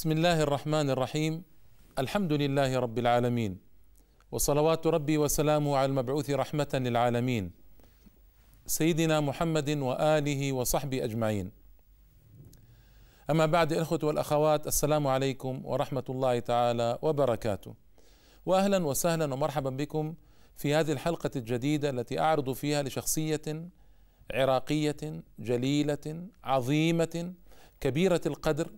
بسم الله الرحمن الرحيم. الحمد لله رب العالمين. وصلوات ربي وسلامه على المبعوث رحمة للعالمين. سيدنا محمد وآله وصحبه أجمعين. أما بعد الاخوه والأخوات السلام عليكم ورحمة الله تعالى وبركاته. واهلا وسهلا ومرحبا بكم في هذه الحلقة الجديدة التي أعرض فيها لشخصية عراقية جليلة عظيمة كبيرة القدر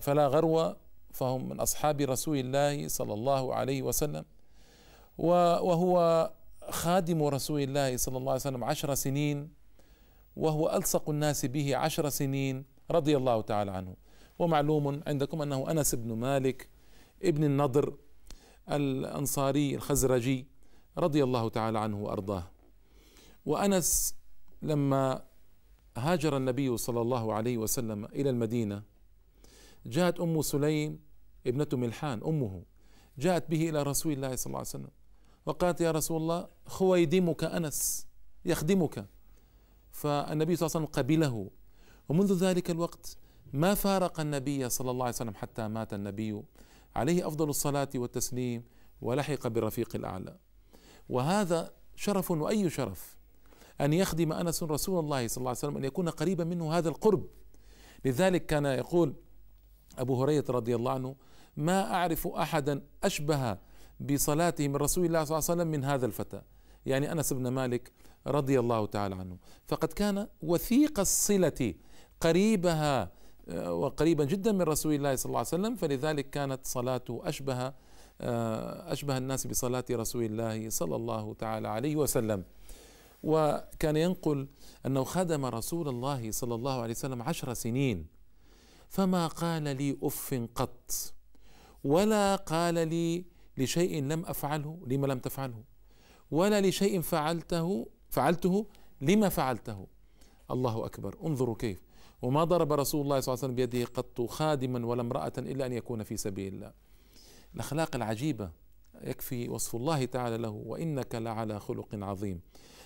فلا غرو فهم من أصحاب رسول الله صلى الله عليه وسلم. وهو خادم رسول الله صلى الله عليه وسلم عشر سنين وهو ألصق الناس به عشر سنين رضي الله تعالى عنه. ومعلوم عندكم أنه أنس بن مالك ابن النضر الأنصاري الخزرجي رضي الله تعالى عنه وأرضاه. وأنس لما هاجر النبي صلى الله عليه وسلم إلى المدينة جاءت أم سليم ابنة ملحان أمه. جاءت به إلى رسول الله صلى الله عليه وسلم. وقالت يا رسول الله خويدمك أنس يخدمك. فالنبي صلى الله عليه وسلم قبله. ومنذ ذلك الوقت ما فارق النبي صلى الله عليه وسلم حتى مات النبي. عليه أفضل الصلاة والتسليم ولحق بالرفيق الأعلى. وهذا شرف وأي شرف؟ أن يخدم أنس رسول الله صلى الله عليه وسلم أن يكون قريبا منه هذا القرب. لذلك كان يقول أبو هريرة رضي الله عنه ما أعرف أحدا أشبه بصلاته من رسول الله صلى الله عليه وسلم من هذا الفتى. يعني أنس بن مالك رضي الله تعالى عنه. فقد كان وثيق الصلة قريبها آه، وقريبا جدا من رسول الله صلى الله عليه وسلم فلذلك كانت صلاته أشبه آه، أشبه الناس بصلاة رسول الله صلى الله تعالى عليه وسلم. وكان ينقل أنه خدم رسول الله صلى الله عليه وسلم عشر سنين. فما قال لي أف قط. ولا قال لي لشيء لم أفعله لما لم تفعله. ولا لشيء فعلته فعلته لما فعلته. الله أكبر. انظروا كيف. وما ضرب رسول الله صلى الله عليه وسلم بيده قط خادما ولا امرأة إلا أن يكون في سبيل الله. الأخلاق العجيبة. يكفي وصف الله تعالى له. وإنك لعلى خلق عظيم.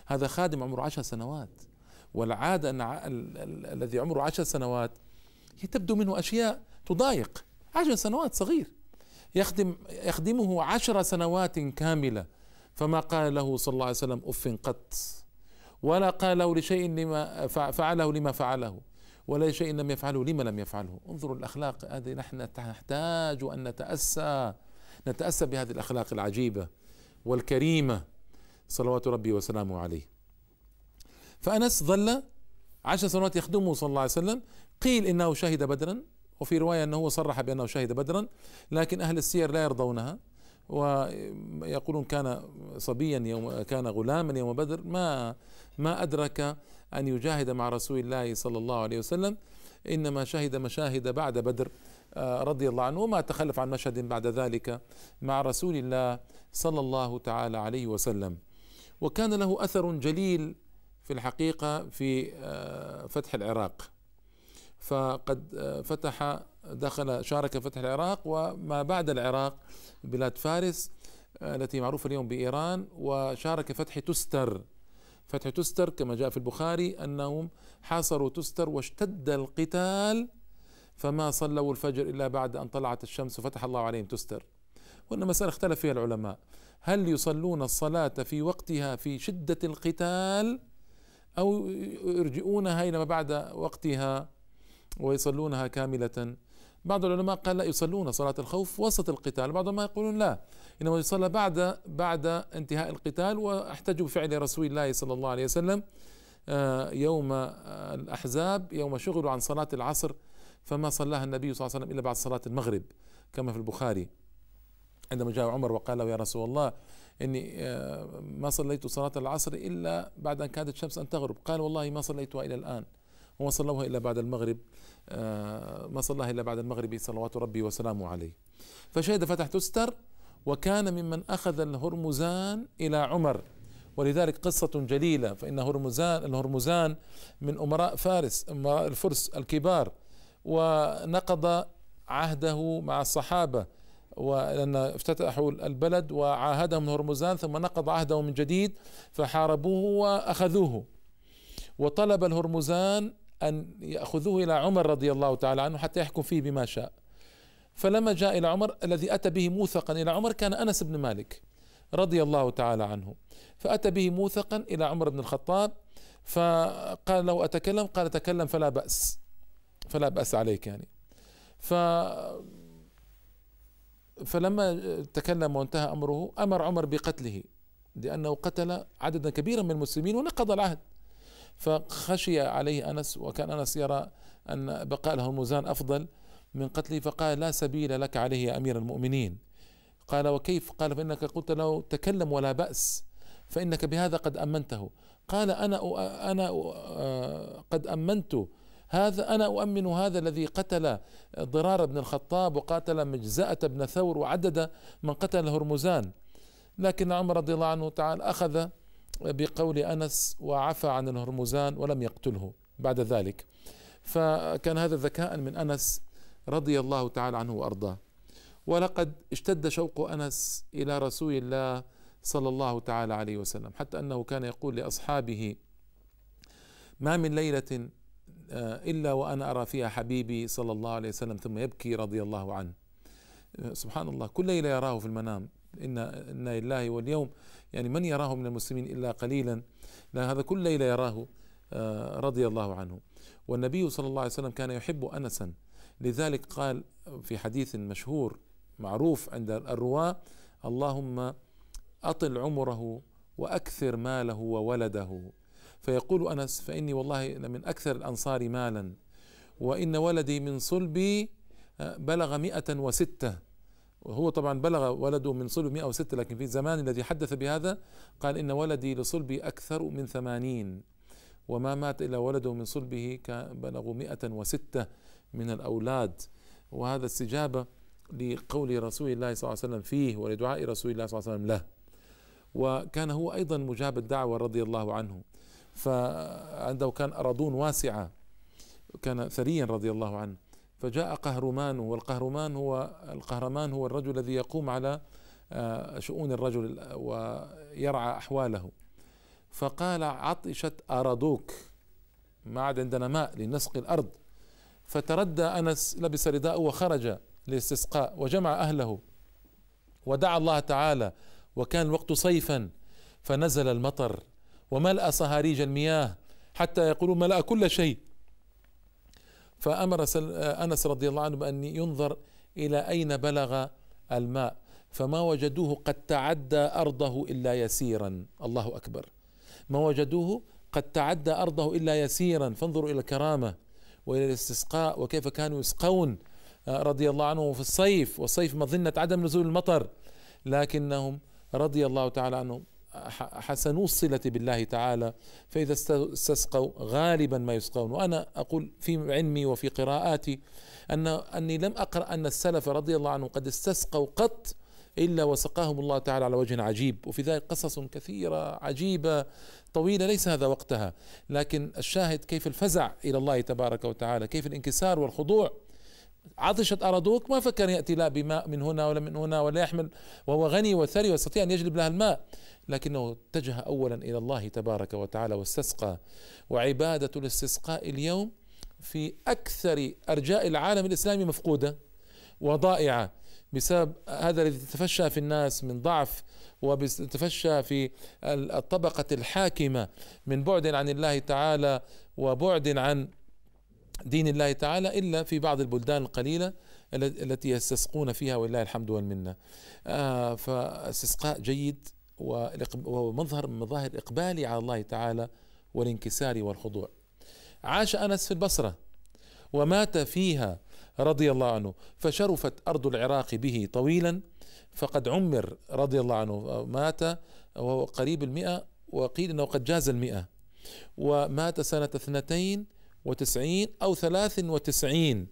هذا خادم عمره عشر سنوات. والعادة أن الذي عمره عشر سنوات تبدو منه أشياء تضايق. عشر سنوات صغير. يخدم يخدمه عشر سنوات كاملة. فما قال له صلى الله عليه وسلم أف قط ولا قال له لشيء لما فعله لما فعله. ولا لشيء لم يفعله لما لم يفعله. انظروا الأخلاق هذه. نحن نحتاج أن نتأسى. نتأسى بهذه الأخلاق العجيبة والكريمة. صلوات ربي وسلامه عليه. فأنس ظل عشر سنوات يخدمه صلى الله عليه وسلم. قيل إنه شهد بدرا وفي رواية أنه صرح بأنه شهد بدرا لكن أهل السير لا يرضونها. ويقولون كان صبيا يوم كان غلاما يوم بدر. ما ما أدرك أن يجاهد مع رسول الله صلى الله عليه وسلم إنما شهد مشاهد بعد بدر آه، رضي الله عنه وما تخلف عن مشهد بعد ذلك مع رسول الله صلى الله تعالى عليه وسلم. وكان له أثر جليل في الحقيقة في آه، فتح العراق. فقد آه، فتح دخل شارك فتح العراق وما بعد العراق بلاد فارس آه، التي معروفة اليوم بإيران وشارك فتح تستر فتح تستر كما جاء في البخاري أنهم حاصروا تستر واشتد القتال فما صلوا الفجر إلا بعد أن طلعت الشمس وفتح الله عليهم تستر وأن مسألة اختلف فيها العلماء. هل يصلون الصلاة في وقتها في شدة القتال؟ أو يرجئونها إلى ما بعد وقتها ويصلونها كاملة. بعض العلماء قال لا يصلون صلاة الخوف وسط القتال. بعض ما يقولون لا إنما يصلى بعد بعد انتهاء القتال واحتجوا بفعل رسول الله صلى الله عليه وسلم آه، يوم الأحزاب يوم شغلوا عن صلاة العصر فما صلاها النبي صلى الله عليه وسلم إلا بعد صلاة المغرب كما في البخاري. عندما جاء عمر وقال له يا رسول الله إني آه، ما صليت صلاة العصر إلا بعد أن كادت الشمس أن تغرب. قال والله ما صليتها إلى الآن وما صلوها إلا بعد المغرب آه، ما صلاها إلا بعد المغرب صلوات ربي وسلامه عليه. فشهد فتح تستر وكان ممن أخذ الهرمزان إلى عمر. ولذلك قصة جليلة فإن هرمزان الهرمزان من أمراء فارس أمراء الفرس الكبار ونقض عهده مع الصحابة. ولأن افتتحوا البلد وعاهدهم هرمزان ثم نقض عهده من جديد فحاربوه وأخذوه. وطلب الهرمزان أن يأخذوه إلى عمر رضي الله تعالى عنه حتى يحكم فيه بما شاء. فلما جاء إلى عمر الذي أتى به موثقا إلى عمر كان أنس بن مالك رضي الله تعالى عنه. فأتى به موثقا إلى عمر بن الخطاب فقال له أتكلم؟ قال تكلم فلا بأس. فلا بأس عليك يعني. ف فلما تكلم وانتهى أمره أمر عمر بقتله لأنه قتل عددا كبيرا من المسلمين ونقض العهد. فخشي عليه أنس وكان أنس يرى أن بقاء له أفضل من قتله فقال لا سبيل لك عليه يا أمير المؤمنين. قال وكيف؟ قال فإنك قلت له تكلم ولا بأس فإنك بهذا قد أمنته. قال أنا أنا قد أمنت هذا أنا أؤمن هذا الذي قتل ضرار بن الخطاب وقاتل مجزأة بن ثور وعدد من قتل هرمزان. لكن عمر رضي الله عنه تعالى أخذ بقول أنس وعفى عن الهرمزان ولم يقتله بعد ذلك. فكان هذا ذكاء من أنس رضي الله تعالى عنه وأرضاه. ولقد اشتد شوق أنس إلى رسول الله صلى الله تعالى عليه وسلم حتى أنه كان يقول لأصحابه ما من ليلة إلا وأنا أرى فيها حبيبي صلى الله عليه وسلم ثم يبكي رضي الله عنه. آه، سبحان الله كل ليلة يراه في المنام. إن إن لله واليوم يعني من يراه من المسلمين إلا قليلا. لا هذا كل ليلة يراه آه، رضي الله عنه. والنبي صلى الله عليه وسلم كان يحب أنسا. لذلك قال في حديث مشهور معروف عند الرواة اللهم أطل عمره وأكثر ماله وولده. فيقول أنس فإني والله لمن أكثر الأنصار مالا وإن ولدي من صلبي آه، بلغ مئة وستة. وهو طبعا بلغ ولده من صلب 106 لكن في الزمان الذي حدث بهذا قال إن ولدي لصلبي أكثر من ثمانين. وما مات إلا ولده من صلبه بلغوا 106 من الأولاد. وهذا استجابة لقول رسول الله صلى الله عليه وسلم فيه ولدعاء رسول الله صلى الله عليه وسلم له. وكان هو أيضا مجاب الدعوة رضي الله عنه. فعنده كان أراضون واسعة كان ثريا رضي الله عنه. فجاء قهرمان والقهرمان هو القهرمان هو الرجل الذي يقوم على آه، شؤون الرجل ويرعى أحواله. فقال عطشت أراضوك ما عاد عندنا ماء لنسقي الأرض. فتردى أنس لبس رداءه وخرج للاستسقاء وجمع أهله. ودعا الله تعالى وكان الوقت صيفا فنزل المطر. وملأ صهاريج المياه حتى يقولون ملأ كل شيء. فأمر أنس رضي الله عنه بأن ينظر إلى أين بلغ الماء فما وجدوه قد تعدى أرضه إلا يسيرا. الله أكبر. ما وجدوه قد تعدى أرضه إلا يسيرا. فانظروا إلى الكرامة وإلى الاستسقاء وكيف كانوا يسقون آه، رضي الله عنهم في الصيف. والصيف مظنة عدم نزول المطر. لكنهم رضي الله تعالى عنهم حسنوا الصلة بالله تعالى فإذا استسقوا غالبا ما يسقون. وأنا أقول في علمي وفي قراءاتي أن أني لم أقرأ أن السلف رضي الله عنهم قد استسقوا قط إلا وسقاهم الله تعالى على وجه عجيب. وفي ذلك قصص كثيرة عجيبة طويلة ليس هذا وقتها. لكن الشاهد كيف الفزع إلى الله تبارك وتعالى كيف الانكسار والخضوع عطشت أرادوك ما فكر يأتي لا بماء من هنا ولا من هنا ولا يحمل وهو غني وثري ويستطيع أن يجلب لها الماء. لكنه اتجه أولا إلى الله تبارك وتعالى واستسقى. وعبادة الاستسقاء اليوم في أكثر أرجاء العالم الإسلامي مفقودة وضائعة بسبب هذا الذي تفشى في الناس من ضعف وتفشى في الطبقة الحاكمة من بعد عن الله تعالى وبعد عن دين الله تعالى إلا في بعض البلدان القليلة التي يستسقون فيها ولله الحمد والمنة. آه فاستسقاء جيد وهو مظهر من مظاهر الإقبال على الله تعالى والانكسار والخضوع. عاش أنس في البصرة ومات فيها رضي الله عنه فشرفت أرض العراق به طويلا فقد عمر رضي الله عنه. مات وهو قريب المئة وقيل أنه قد جاز المئة. ومات سنة اثنتين وتسعين أو ثلاث وتسعين.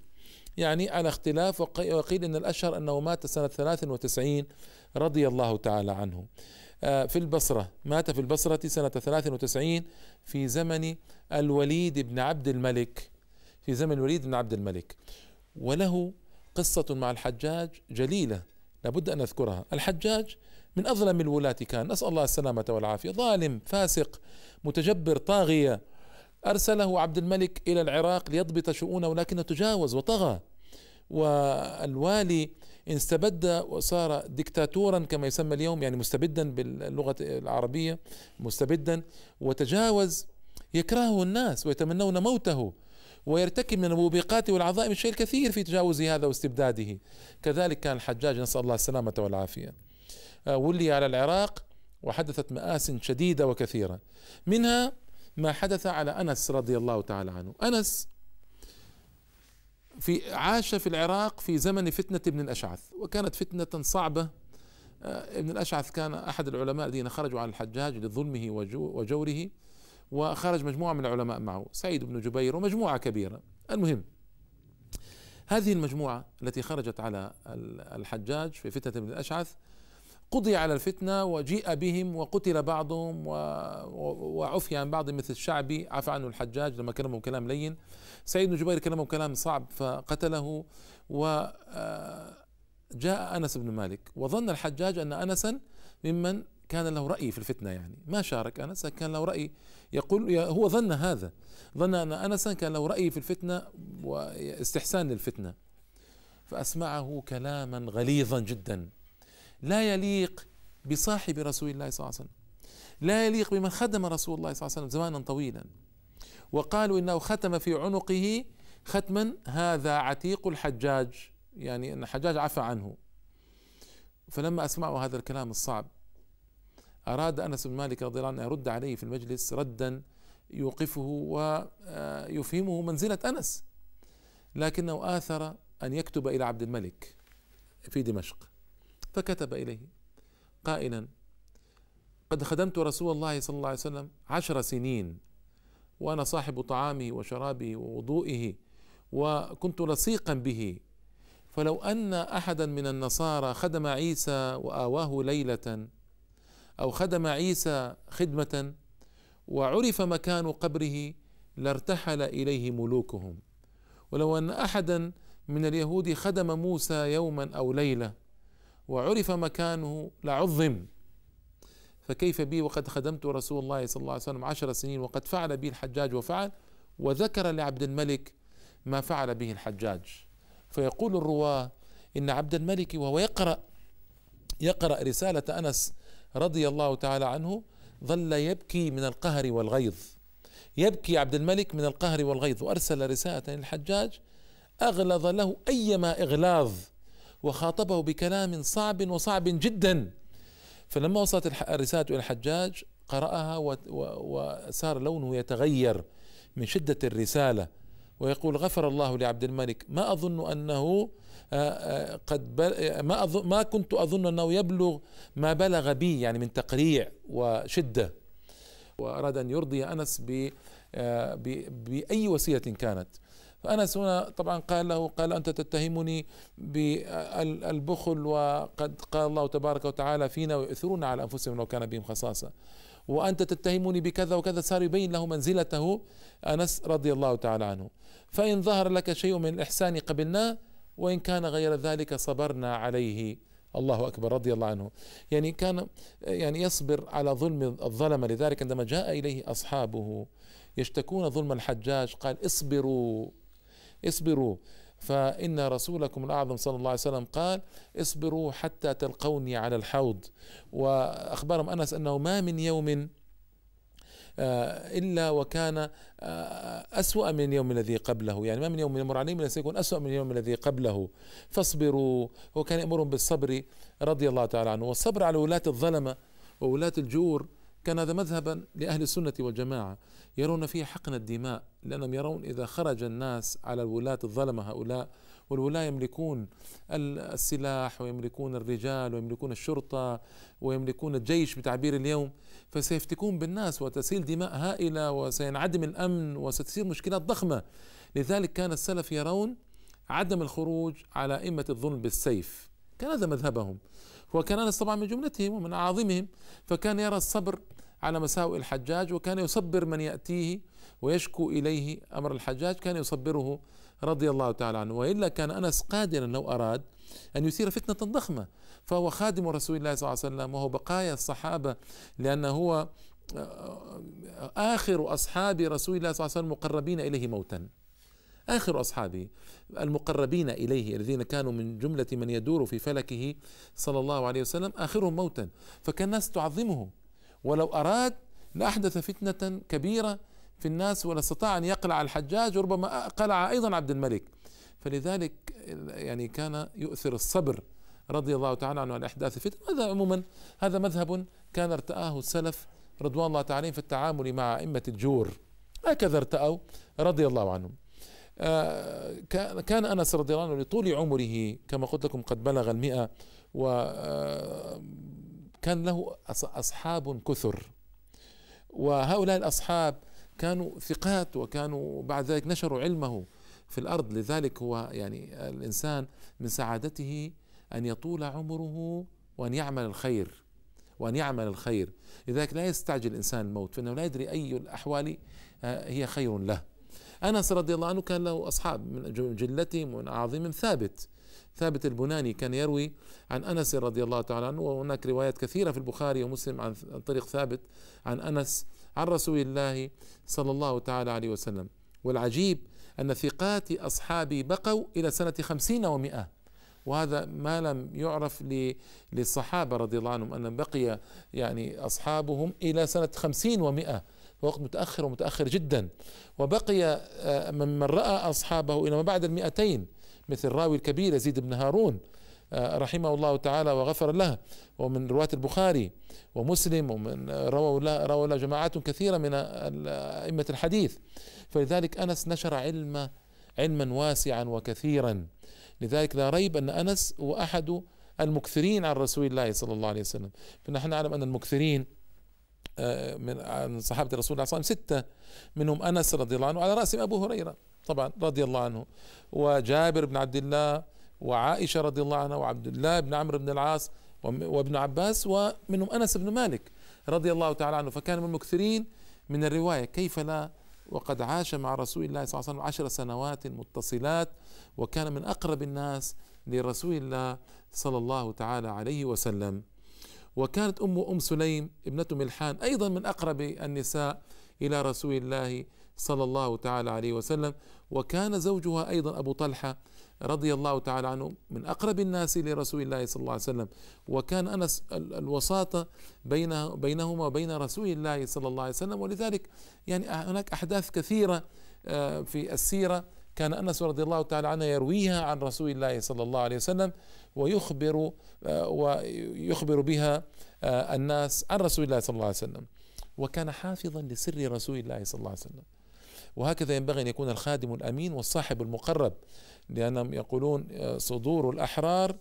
يعني على اختلاف وقيل أن الأشهر أنه مات سنة ثلاث وتسعين رضي الله تعالى عنه. آه، في البصرة مات في البصرة سنة ثلاث وتسعين في زمن الوليد بن عبد الملك. في زمن الوليد بن عبد الملك. وله قصة مع الحجاج جليلة لابد أن نذكرها. الحجاج من أظلم الولاة كان. نسأل الله السلامة والعافية. ظالم فاسق متجبر طاغية. أرسله عبد الملك إلى العراق ليضبط شؤونه ولكنه تجاوز وطغى. والوالي استبد وصار دكتاتورا كما يسمى اليوم يعني مستبدا باللغة العربية مستبدا وتجاوز يكرهه الناس ويتمنون موته ويرتكب من الموبقات والعظائم الشيء الكثير في تجاوز هذا واستبداده. كذلك كان الحجاج نسأل الله السلامة والعافية آه، ولي على العراق وحدثت مآس شديدة وكثيرة. منها ما حدث على أنس رضي الله تعالى عنه. أنس في عاش في العراق في زمن فتنة ابن الأشعث وكانت فتنة صعبة. آه، ابن الأشعث كان أحد العلماء الذين خرجوا على الحجاج لظلمه وجوره وخرج مجموعة من العلماء معه سعيد بن جبير ومجموعة كبيرة. المهم هذه المجموعة التي خرجت على الحجاج في فتنة ابن الأشعث قضي على الفتنة وجيء بهم وقتل بعضهم وعفي عن بعض مثل الشعبي عفى عنه الحجاج لما كلمه كلام لين. سعيد بن جبير كلمه كلام صعب فقتله وجاء آه، أنس بن مالك وظن الحجاج أن أنسا ممن كان له رأي في الفتنة يعني. ما شارك أنس كان له رأي. يقول هو ظن هذا. ظن أن أنسا كان له رأي في الفتنة واستحسان للفتنة. فأسمعه كلاما غليظا جدا. لا يليق بصاحب رسول الله صلى الله عليه وسلم. لا يليق بمن خدم رسول الله صلى الله عليه وسلم زمانا طويلا. وقالوا إنه ختم في عنقه ختما هذا عتيق الحجاج يعني إن الحجاج عفى عنه. فلما أسمعوا هذا الكلام الصعب أراد أنس بن مالك رضي الله عنه يرد عليه في المجلس ردا يوقفه ويفهمه منزلة أنس لكنه آثر أن يكتب إلى عبد الملك في دمشق. فكتب إليه قائلا قد خدمت رسول الله صلى الله عليه وسلم عشر سنين وأنا صاحب طعامه وشرابه ووضوئه وكنت لصيقا به فلو أن أحدا من النصارى خدم عيسى وآواه ليلة أو خدم عيسى خدمة وعرف مكان قبره لارتحل إليه ملوكهم. ولو أن أحدا من اليهود خدم موسى يوما أو ليلة وعرف مكانه لعظم. فكيف بي وقد خدمت رسول الله صلى الله عليه وسلم عشر سنين وقد فعل بي الحجاج وفعل وذكر لعبد الملك ما فعل به الحجاج. فيقول الرواة إن عبد الملك وهو يقرأ يقرأ رسالة أنس رضي الله تعالى عنه ظل يبكي من القهر والغيظ. يبكي عبد الملك من القهر والغيظ وأرسل رسالة للحجاج أغلظ له أيما إغلاظ. وخاطبه بكلام صعب وصعب جدا. فلما وصلت الرسالة إلى الحجاج قرأها وصار لونه يتغير من شدة الرسالة. ويقول غفر الله لعبد الملك. ما أظن أنه آه، آه، قد ما أظن ما كنت أظن أنه يبلغ ما بلغ بي يعني من تقريع وشدة. وأراد أن يرضي أنس آه، بأي وسيلة كانت. فأنس هنا طبعا قال له قال أنت تتهمني بالبخل وقد قال الله تبارك وتعالى فينا ويؤثرون على أنفسهم لو كان بهم خصاصة. وأنت تتهمني بكذا وكذا صار يبين له منزلته أنس رضي الله تعالى عنه. فإن ظهر لك شيء من الإحسان قبلناه وإن كان غير ذلك صبرنا عليه. الله أكبر رضي الله عنه. يعني كان يعني يصبر على ظلم الظلمه لذلك عندما جاء إليه أصحابه يشتكون ظلم الحجاج قال اصبروا. اصبروا. فإن رسولكم الأعظم صلى الله عليه وسلم قال اصبروا حتى تلقوني على الحوض. وأخبرهم أنس أنه ما من يوم آه، إلا وكان آه، أسوأ من اليوم الذي قبله. يعني ما من يوم يمر عليهم إلا سيكون أسوأ من اليوم الذي قبله. فاصبروا. وكان يأمرهم بالصبر رضي الله تعالى عنه. والصبر على ولاة الظلمة وولاة الجور كان هذا مذهبا لأهل السنة والجماعة يرون فيه حقن الدماء لأنهم يرون إذا خرج الناس على الولاة الظلمة هؤلاء والولاة يملكون السلاح ويملكون الرجال ويملكون الشرطة ويملكون الجيش بتعبير اليوم فسيفتكون بالناس وتسيل دماء هائلة وسينعدم الأمن وستصير مشكلات ضخمة. لذلك كان السلف يرون عدم الخروج على أئمة الظلم بالسيف. كان هذا مذهبهم. وكان أنس طبعا من جملتهم ومن أعاظمهم فكان يرى الصبر على مساوئ الحجاج وكان يصبر من يأتيه ويشكو إليه أمر الحجاج كان يصبره رضي الله تعالى عنه. وإلا كان أنس قادرا لو أراد أن يثير فتنة ضخمة. فهو خادم رسول الله صلى الله عليه وسلم وهو بقايا الصحابة لأنه هو آه، آخر أصحاب رسول الله صلى الله عليه وسلم مقربين إليه موتا. آخر أصحابه المقربين إليه الذين كانوا من جملة من يدور في فلكه صلى الله عليه وسلم آخرهم موتا. فكان الناس تعظمه ولو أراد لأحدث فتنة كبيرة في الناس ولا استطاع أن يقلع الحجاج وربما قلع أيضا عبد الملك. فلذلك يعني كان يؤثر الصبر رضي الله تعالى عنه عن أحداث الفتن هذا عموما هذا مذهب كان ارتآه السلف رضوان الله تعالى في التعامل مع أئمة الجور. هكذا ارتأوا رضي الله عنهم. كان أنس رضي الله عنه لطول عمره كما قلت لكم قد بلغ المئة وكان آه، له أصحاب كثر. وهؤلاء الأصحاب كانوا ثقات وكانوا بعد ذلك نشروا علمه في الأرض. لذلك هو يعني الإنسان من سعادته أن يطول عمره وأن يعمل الخير وأن يعمل الخير. لذلك لا يستعجل الإنسان الموت فإنه لا يدري أي الأحوال آه، هي خير له. أنس رضي الله عنه كان له أصحاب من جلتهم ومن أعظمهم ثابت. ثابت البناني كان يروي عن أنس رضي الله تعالى عنه وهناك روايات كثيرة في البخاري ومسلم عن طريق ثابت عن أنس عن رسول الله صلى الله تعالى عليه وسلم. والعجيب أن ثقات أصحابي بقوا إلى سنة خمسين ومئة وهذا ما لم يعرف للصحابة رضي الله عنهم أن بقي يعني أصحابهم إلى سنة خمسين ومئة وقت متأخر ومتأخر جدا. وبقي آه، من رأى أصحابه إلى ما بعد المئتين مثل الراوي الكبير يزيد بن هارون آه، رحمه الله تعالى وغفر له ومن رواة البخاري ومسلم ومن رووا له رووا له جماعات كثيرة من أئمة الحديث. فلذلك أنس نشر علم علما واسعا وكثيرا. لذلك لا ريب أن أنس هو أحد المكثرين عن رسول الله صلى الله عليه وسلم. فنحن نعلم أن المكثرين آه، من عن صحابة الرسول صلى الله عليه وسلم ستة منهم أنس رضي الله عنه على رأسهم أبو هريرة طبعا رضي الله عنه وجابر بن عبد الله وعائشة رضي الله عنها وعبد الله بن عمرو بن العاص وابن عباس ومنهم أنس بن مالك رضي الله تعالى عنه. فكان من المكثرين من الرواية كيف لا؟ وقد عاش مع رسول الله صلى الله عليه وسلم عشر سنوات متصلات وكان من أقرب الناس لرسول الله صلى الله تعالى عليه وسلم. وكانت أم أم سليم ابنة ملحان أيضا من أقرب النساء إلى رسول الله صلى الله تعالى عليه وسلم. وكان زوجها أيضا أبو طلحة رضي الله تعالى عنه من أقرب الناس لرسول الله صلى الله عليه وسلم. وكان أنس الوساطة بينه بينهما وبين رسول الله صلى الله عليه وسلم. ولذلك يعني هناك أحداث كثيرة آه، في السيرة. كان أنس رضي الله تعالى عنه يرويها عن رسول الله صلى الله عليه وسلم ويخبر آه، ويخبر بها آه، الناس عن رسول الله صلى الله عليه وسلم. وكان حافظا لسر رسول الله صلى الله عليه وسلم. وهكذا ينبغي أن يكون الخادم الأمين والصاحب المقرب لأنهم يقولون آه، صدور الأحرار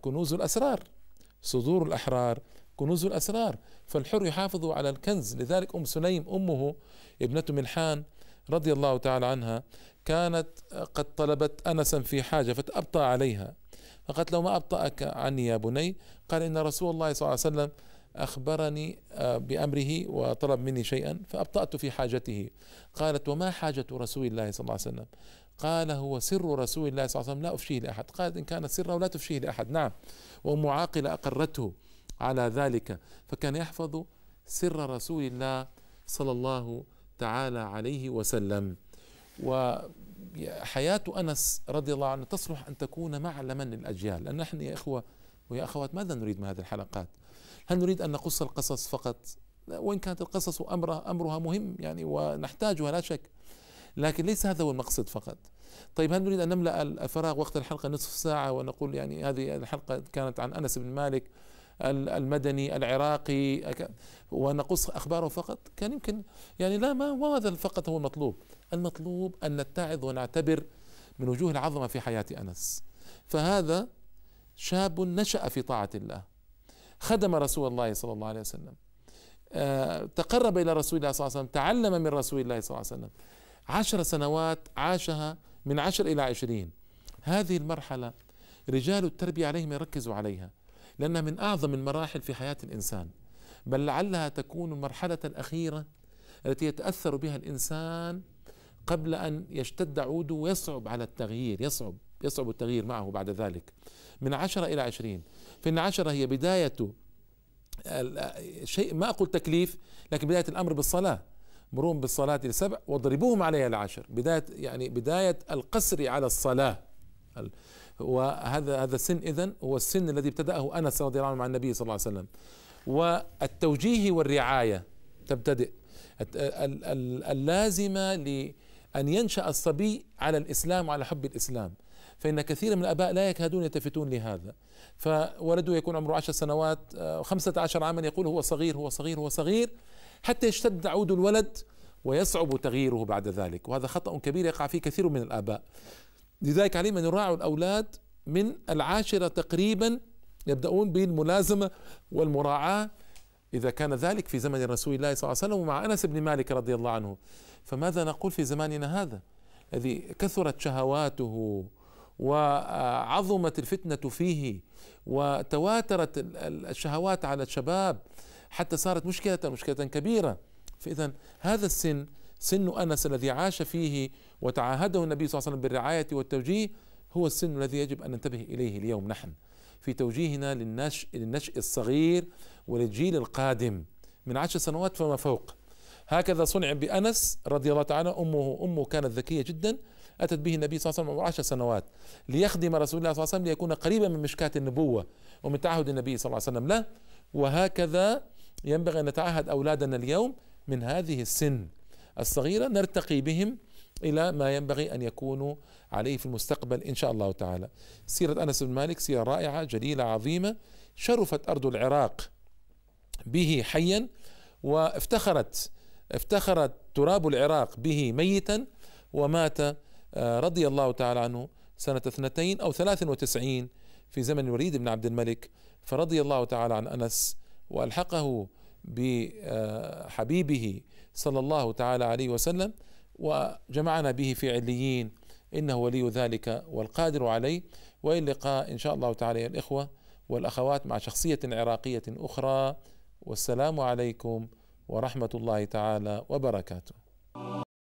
كنوز الأسرار. صدور الأحرار كنوز الأسرار. فالحر يحافظ على الكنز. لذلك أم سليم أمه ابنة ملحان رضي الله تعالى عنها كانت قد طلبت انسا في حاجة فأبطأ عليها. فقالت له ما أبطأك عني يا بني قال إن رسول الله صلى الله عليه وسلم أخبرني آه، بأمره وطلب مني شيئا فأبطأت في حاجته. قالت وما حاجة رسول الله صلى الله عليه وسلم؟ قال هو سر رسول الله صلى الله عليه وسلم لا أفشيه لأحد. قالت إن كان سره لا تفشيه لأحد. نعم. وام عاقله أقرته على ذلك فكان يحفظ سر رسول الله صلى الله تعالى عليه وسلم. وحياة أنس رضي الله عنه تصلح أن تكون معلما للأجيال لأن نحن يا إخوة ويا أخوات ماذا نريد من هذه الحلقات؟ هل نريد أن نقص القصص فقط؟ وإن كانت القصص أمرها أمرها مهم يعني ونحتاجها لا شك. لكن ليس هذا هو المقصد فقط. طيب هل نريد أن نملأ الفراغ وقت الحلقة نصف ساعة ونقول يعني هذه الحلقة كانت عن أنس بن مالك؟ المدني العراقي ونقص أخباره فقط. كان يمكن يعني لا ما هذا فقط هو المطلوب. المطلوب أن نتعظ ونعتبر من وجوه العظمة في حياة أنس. فهذا شاب نشأ في طاعة الله. خدم رسول الله صلى الله عليه وسلم. آه، تقرب إلى رسول الله صلى الله عليه وسلم تعلم من رسول الله صلى الله عليه وسلم. عشر سنوات عاشها من عشر إلى عشرين. هذه المرحلة رجال التربية عليهم يركزوا عليها. لأنها من أعظم المراحل في حياة الإنسان. بل لعلها تكون المرحلة الأخيرة التي يتأثر بها الإنسان قبل أن يشتد عوده ويصعب على التغيير يصعب يصعب التغيير معه بعد ذلك. من عشرة إلى عشرين. فإن عشرة هي بداية شيء ما أقول تكليف لكن بداية الأمر بالصلاة. مروهم بالصلاة لسبع واضربوهم عليها لعشر بداية يعني بداية القسر على الصلاة. وهذا هذا السن إذن هو السن الذي ابتدأه أنس رضي الله عنه مع النبي صلى الله عليه وسلم. والتوجيه والرعاية تبتدئ. اللازمة لأن ينشأ الصبي على الإسلام وعلى حب الإسلام. فإن كثير من الآباء لا يكادون يلتفتون لهذا. فولده يكون عمره عشر سنوات آه، خمسة عشر عاما يقول هو صغير هو صغير هو صغير حتى يشتد عود الولد ويصعب تغييره بعد ذلك. وهذا خطأ كبير يقع فيه كثير من الآباء. لذلك عليهم أن يراعوا الأولاد من العاشرة تقريبا يبدأون بالملازمة والمراعاة إذا كان ذلك في زمن رسول الله صلى الله عليه وسلم ومع أنس بن مالك رضي الله عنه. فماذا نقول في زماننا هذا؟ الذي كثرت شهواته وعظمت الفتنة فيه وتواترت الشهوات على الشباب حتى صارت مشكلة مشكلة كبيرة. فإذا هذا السن سن أنس الذي عاش فيه وتعاهده النبي صلى الله عليه وسلم بالرعاية والتوجيه هو السن الذي يجب أن ننتبه إليه اليوم نحن في توجيهنا للنشء للنشء الصغير وللجيل القادم من عشر سنوات فما فوق. هكذا صنع بأنس رضي الله تعالى أمه أمه كانت ذكية جدا أتت به النبي صلى الله عليه وسلم عشر سنوات ليخدم رسول الله صلى الله عليه وسلم ليكون قريبا من مشكاة النبوة ومن تعهد النبي صلى الله عليه وسلم له. وهكذا ينبغي أن نتعهد أولادنا اليوم من هذه السن. الصغيرة نرتقي بهم إلى ما ينبغي أن يكونوا عليه في المستقبل إن شاء الله تعالى. سيرة أنس بن مالك سيرة رائعة جليلة عظيمة. شرفت أرض العراق به حيا وافتخرت افتخرت تراب العراق به ميتا ومات آه، رضي الله تعالى عنه سنة اثنتين أو ثلاث وتسعين في زمن الوليد بن عبد الملك. فرضي الله تعالى عن أنس وألحقه بحبيبه صلى الله تعالى عليه وسلم وجمعنا به في عليين إنه ولي ذلك والقادر عليه. وإلى اللقاء إن شاء الله تعالى يا الإخوة والأخوات مع شخصية عراقية أخرى. والسلام عليكم ورحمة الله تعالى وبركاته.